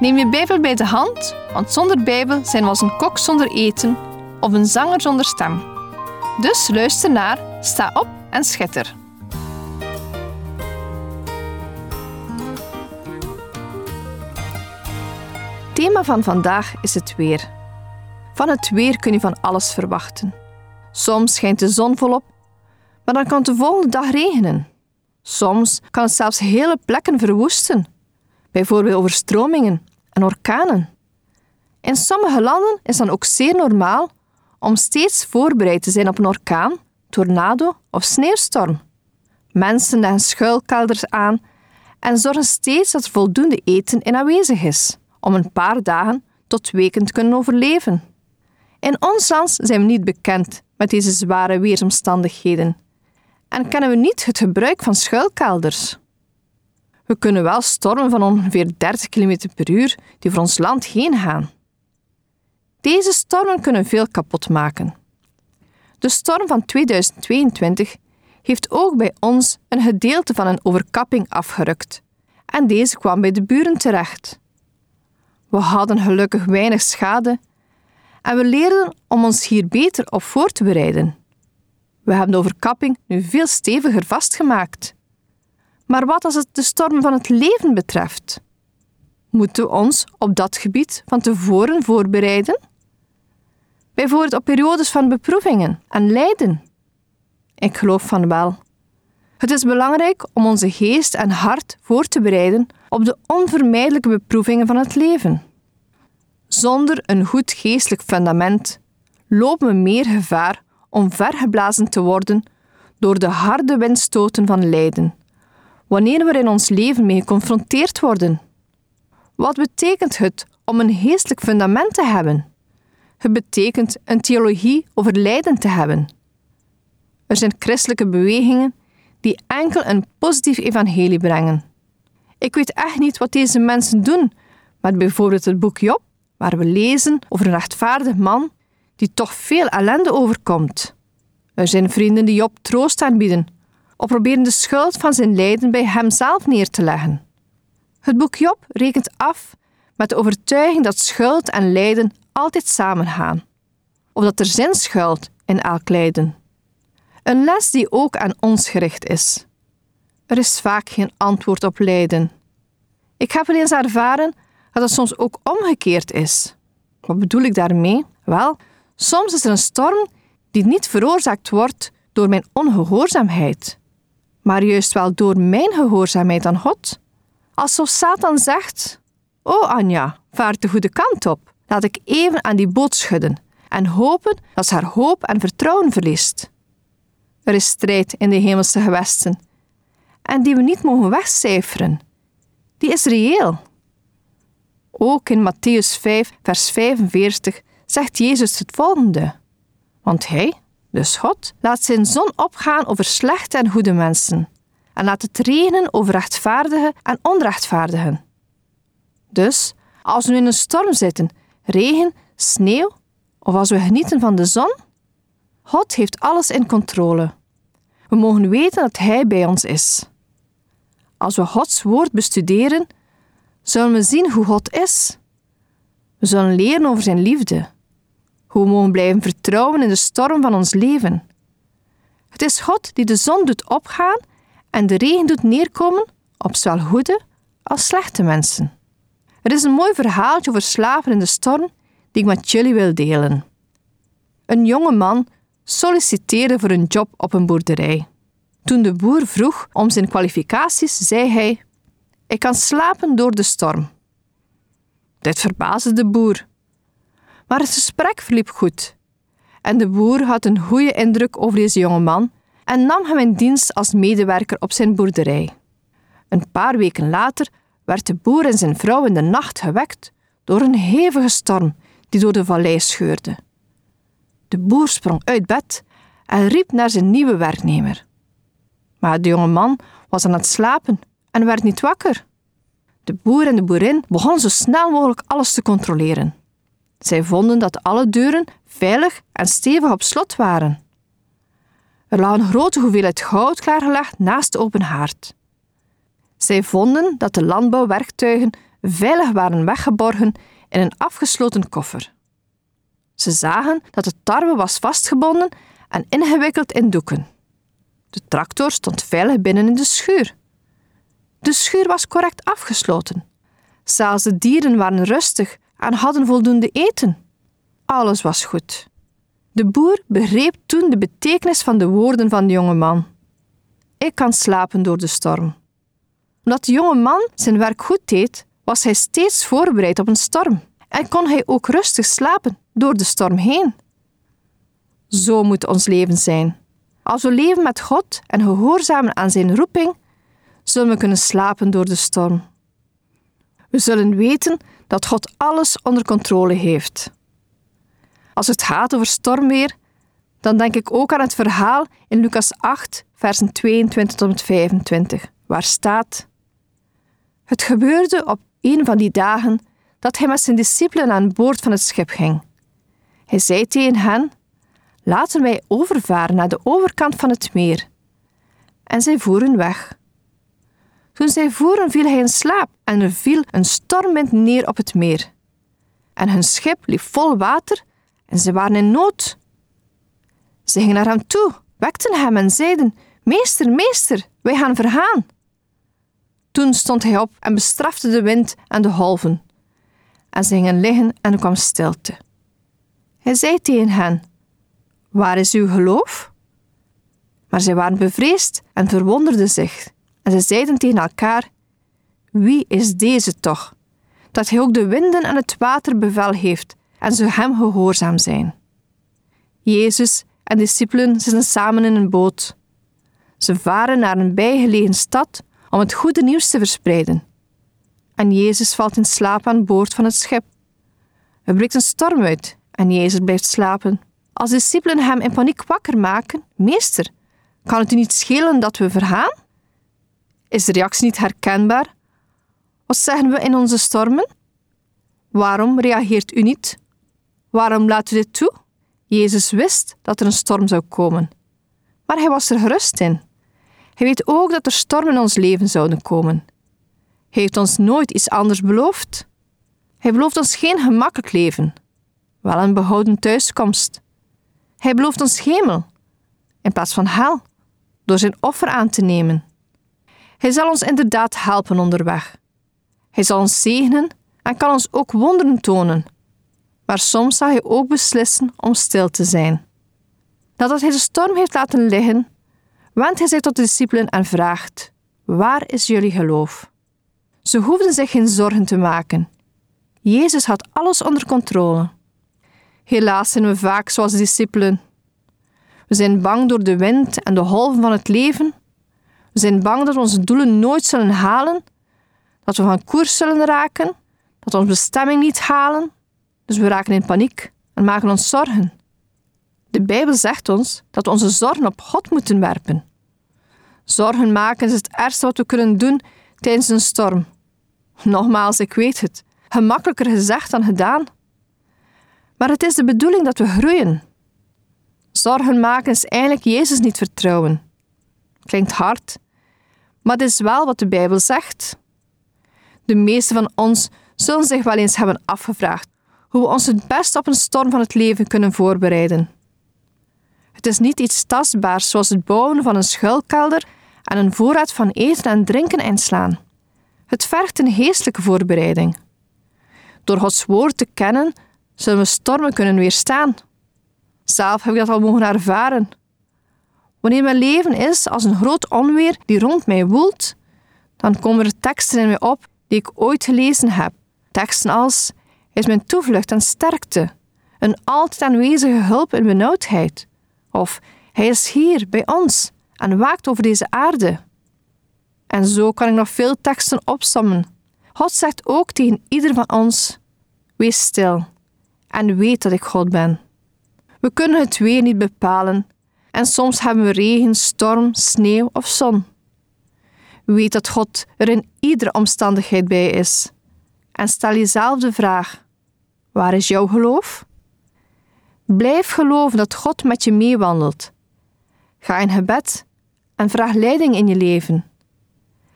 Neem je Bijbel bij de hand, want zonder Bijbel zijn we als een kok zonder eten of een zanger zonder stem. Dus luister naar, sta op en schitter. Thema van vandaag is het weer. Van het weer kun je van alles verwachten. Soms schijnt de zon volop, maar dan kan het de volgende dag regenen. Soms kan het zelfs hele plekken verwoesten, bijvoorbeeld overstromingen en orkanen. In sommige landen is dan ook zeer normaal om steeds voorbereid te zijn op een orkaan, tornado of sneeuwstorm. Mensen leggen schuilkelders aan en zorgen steeds dat er voldoende eten in aanwezig is, om een paar dagen tot weken te kunnen overleven. In ons land zijn we niet bekend met deze zware weersomstandigheden en kennen we niet het gebruik van schuilkelders. We kunnen wel stormen van ongeveer 30 km per uur die voor ons land heen gaan. Deze stormen kunnen veel kapot maken. De storm van 2022 heeft ook bij ons een gedeelte van een overkapping afgerukt en deze kwam bij de buren terecht. We hadden gelukkig weinig schade en we leerden om ons hier beter op voor te bereiden. We hebben de overkapping nu veel steviger vastgemaakt. Maar wat als het de storm van het leven betreft? Moeten we ons op dat gebied van tevoren voorbereiden? Bijvoorbeeld op periodes van beproevingen en lijden? Ik geloof van wel. Het is belangrijk om onze geest en hart voor te bereiden op de onvermijdelijke beproevingen van het leven. Zonder een goed geestelijk fundament lopen we meer gevaar om vergeblazen te worden door de harde windstoten van lijden, wanneer we in ons leven mee geconfronteerd worden. Wat betekent het om een geestelijk fundament te hebben? Het betekent een theologie over lijden te hebben. Er zijn christelijke bewegingen die enkel een positief evangelie brengen. Ik weet echt niet wat deze mensen doen met bijvoorbeeld het boek Job, waar we lezen over een rechtvaardig man die toch veel ellende overkomt. Er zijn vrienden die Job troost aanbieden, of proberen de schuld van zijn lijden bij hemzelf neer te leggen. Het boek Job rekent af met de overtuiging dat schuld en lijden altijd samengaan, of dat er zin schuilt in elk lijden. Een les die ook aan ons gericht is. Er is vaak geen antwoord op lijden. Ik heb wel eens ervaren dat het soms ook omgekeerd is. Wat bedoel ik daarmee? Wel, soms is er een storm die niet veroorzaakt wordt door mijn ongehoorzaamheid, maar juist wel door mijn gehoorzaamheid aan God. Als zo Satan zegt: Oh Anja, vaart de goede kant op, laat ik even aan die boot schudden en hopen dat ze haar hoop en vertrouwen verliest. Er is strijd in de hemelse gewesten en die we niet mogen wegcijferen. Die is reëel. Ook in Matthäus 5, vers 45 zegt Jezus het volgende. Want Hij, dus God, laat zijn zon opgaan over slechte en goede mensen en laat het regenen over rechtvaardigen en onrechtvaardigen. Dus, als we in een storm zitten, regen, sneeuw of als we genieten van de zon, God heeft alles in controle. We mogen weten dat Hij bij ons is. Als we Gods woord bestuderen, zullen we zien hoe God is. We zullen leren over Zijn liefde, hoe we blijven vertrouwen in de storm van ons leven. Het is God die de zon doet opgaan en de regen doet neerkomen op zowel goede als slechte mensen. Er is een mooi verhaaltje over slaven in de storm die ik met jullie wil delen. Een jonge man solliciteerde voor een job op een boerderij. Toen de boer vroeg om zijn kwalificaties, zei hij: Ik kan slapen door de storm. Dit verbaasde de boer. Maar het gesprek verliep goed. En de boer had een goede indruk over deze jonge man en nam hem in dienst als medewerker op zijn boerderij. Een paar weken later werd de boer en zijn vrouw in de nacht gewekt door een hevige storm die door de vallei scheurde. De boer sprong uit bed en riep naar zijn nieuwe werknemer. Maar de jonge man was aan het slapen en werd niet wakker. De boer en de boerin begonnen zo snel mogelijk alles te controleren. Zij vonden dat alle deuren veilig en stevig op slot waren. Er lag een grote hoeveelheid goud klaargelegd naast de open haard. Zij vonden dat de landbouwwerktuigen veilig waren weggeborgen in een afgesloten koffer. Ze zagen dat de tarwe was vastgebonden en ingewikkeld in doeken. De tractor stond veilig binnen in de schuur. De schuur was correct afgesloten. Zelfs de dieren waren rustig en hadden voldoende eten. Alles was goed. De boer begreep toen de betekenis van de woorden van de jonge man. Ik kan slapen door de storm. Omdat de jonge man zijn werk goed deed, was hij steeds voorbereid op een storm en kon hij ook rustig slapen door de storm heen. Zo moet ons leven zijn. Als we leven met God en gehoorzamen aan zijn roeping, zullen we kunnen slapen door de storm. We zullen weten dat God alles onder controle heeft. Als het gaat over stormweer, dan denk ik ook aan het verhaal in Lucas 8, versen 22 tot 25, waar staat: Het gebeurde op een van die dagen dat hij met zijn discipelen aan boord van het schip ging. Hij zei tegen hen: Laten wij overvaren naar de overkant van het meer. En zij voeren weg. Toen zij voeren, viel hij in slaap en er viel een stormwind neer op het meer. En hun schip liep vol water en ze waren in nood. Ze gingen naar hem toe, wekten hem en zeiden: Meester, meester, wij gaan vergaan. Toen stond hij op en bestrafte de wind en de golven. En ze gingen liggen en er kwam stilte. Hij zei tegen hen: Waar is uw geloof? Maar zij waren bevreesd en verwonderden zich. En ze zeiden tegen elkaar: Wie is deze toch? Dat hij ook de winden en het water bevel heeft en ze hem gehoorzaam zijn. Jezus en de discipelen zitten samen in een boot. Ze varen naar een bijgelegen stad om het goede nieuws te verspreiden. En Jezus valt in slaap aan boord van het schip. Er breekt een storm uit en Jezus blijft slapen. Als de discipelen hem in paniek wakker maken, meester, kan het u niet schelen dat we vergaan? Is de reactie niet herkenbaar? Wat zeggen we in onze stormen? Waarom reageert u niet? Waarom laat u dit toe? Jezus wist dat er een storm zou komen, maar hij was er gerust in. Hij weet ook dat er stormen in ons leven zouden komen. Hij heeft ons nooit iets anders beloofd. Hij belooft ons geen gemakkelijk leven, wel een behouden thuiskomst. Hij belooft ons hemel in plaats van hel, door zijn offer aan te nemen. Hij zal ons inderdaad helpen onderweg. Hij zal ons zegenen en kan ons ook wonderen tonen. Maar soms zal hij ook beslissen om stil te zijn. Nadat hij de storm heeft laten liggen, wendt hij zich tot de discipelen en vraagt: Waar is jullie geloof? Ze hoefden zich geen zorgen te maken. Jezus had alles onder controle. Helaas zijn we vaak zoals de discipelen. We zijn bang door de wind en de golven van het leven. We zijn bang dat we onze doelen nooit zullen halen, dat we van koers zullen raken, dat we onze bestemming niet halen. Dus we raken in paniek en maken ons zorgen. De Bijbel zegt ons dat we onze zorgen op God moeten werpen. Zorgen maken is het ergste wat we kunnen doen tijdens een storm. Nogmaals, ik weet het. Gemakkelijker gezegd dan gedaan. Maar het is de bedoeling dat we groeien. Zorgen maken is eigenlijk Jezus niet vertrouwen. Klinkt hard, maar dit is wel wat de Bijbel zegt. De meesten van ons zullen zich wel eens hebben afgevraagd hoe we ons het best op een storm van het leven kunnen voorbereiden. Het is niet iets tastbaars zoals het bouwen van een schuilkelder en een voorraad van eten en drinken inslaan. Het vergt een geestelijke voorbereiding. Door Gods woord te kennen, zullen we stormen kunnen weerstaan. Zelf heb ik dat al mogen ervaren. Wanneer mijn leven is als een groot onweer die rond mij woelt, dan komen er teksten in mij op die ik ooit gelezen heb. Teksten als: is mijn toevlucht en sterkte, een altijd aanwezige hulp in benauwdheid. Of Hij is hier bij ons en waakt over deze aarde. En zo kan ik nog veel teksten opsommen. God zegt ook tegen ieder van ons: Wees stil en weet dat ik God ben. We kunnen het weer niet bepalen en soms hebben we regen, storm, sneeuw of zon. Weet dat God er in iedere omstandigheid bij is. En stel jezelf de vraag: waar is jouw geloof? Blijf geloven dat God met je meewandelt. Ga in gebed en vraag leiding in je leven.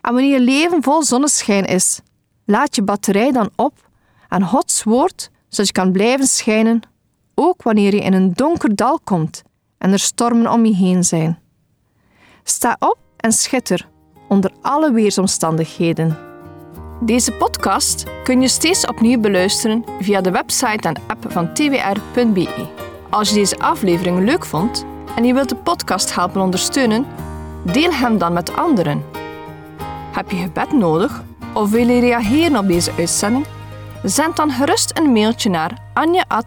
En wanneer je leven vol zonneschijn is, laat je batterij dan op aan Gods woord, zodat je kan blijven schijnen, ook wanneer je in een donker dal komt en er stormen om je heen zijn. Sta op en schitter onder alle weersomstandigheden. Deze podcast kun je steeds opnieuw beluisteren via de website en app van twr.be. Als je deze aflevering leuk vond en je wilt de podcast helpen ondersteunen, deel hem dan met anderen. Heb je gebed nodig of wil je reageren op deze uitzending? Zend dan gerust een mailtje naar anja.twr.be.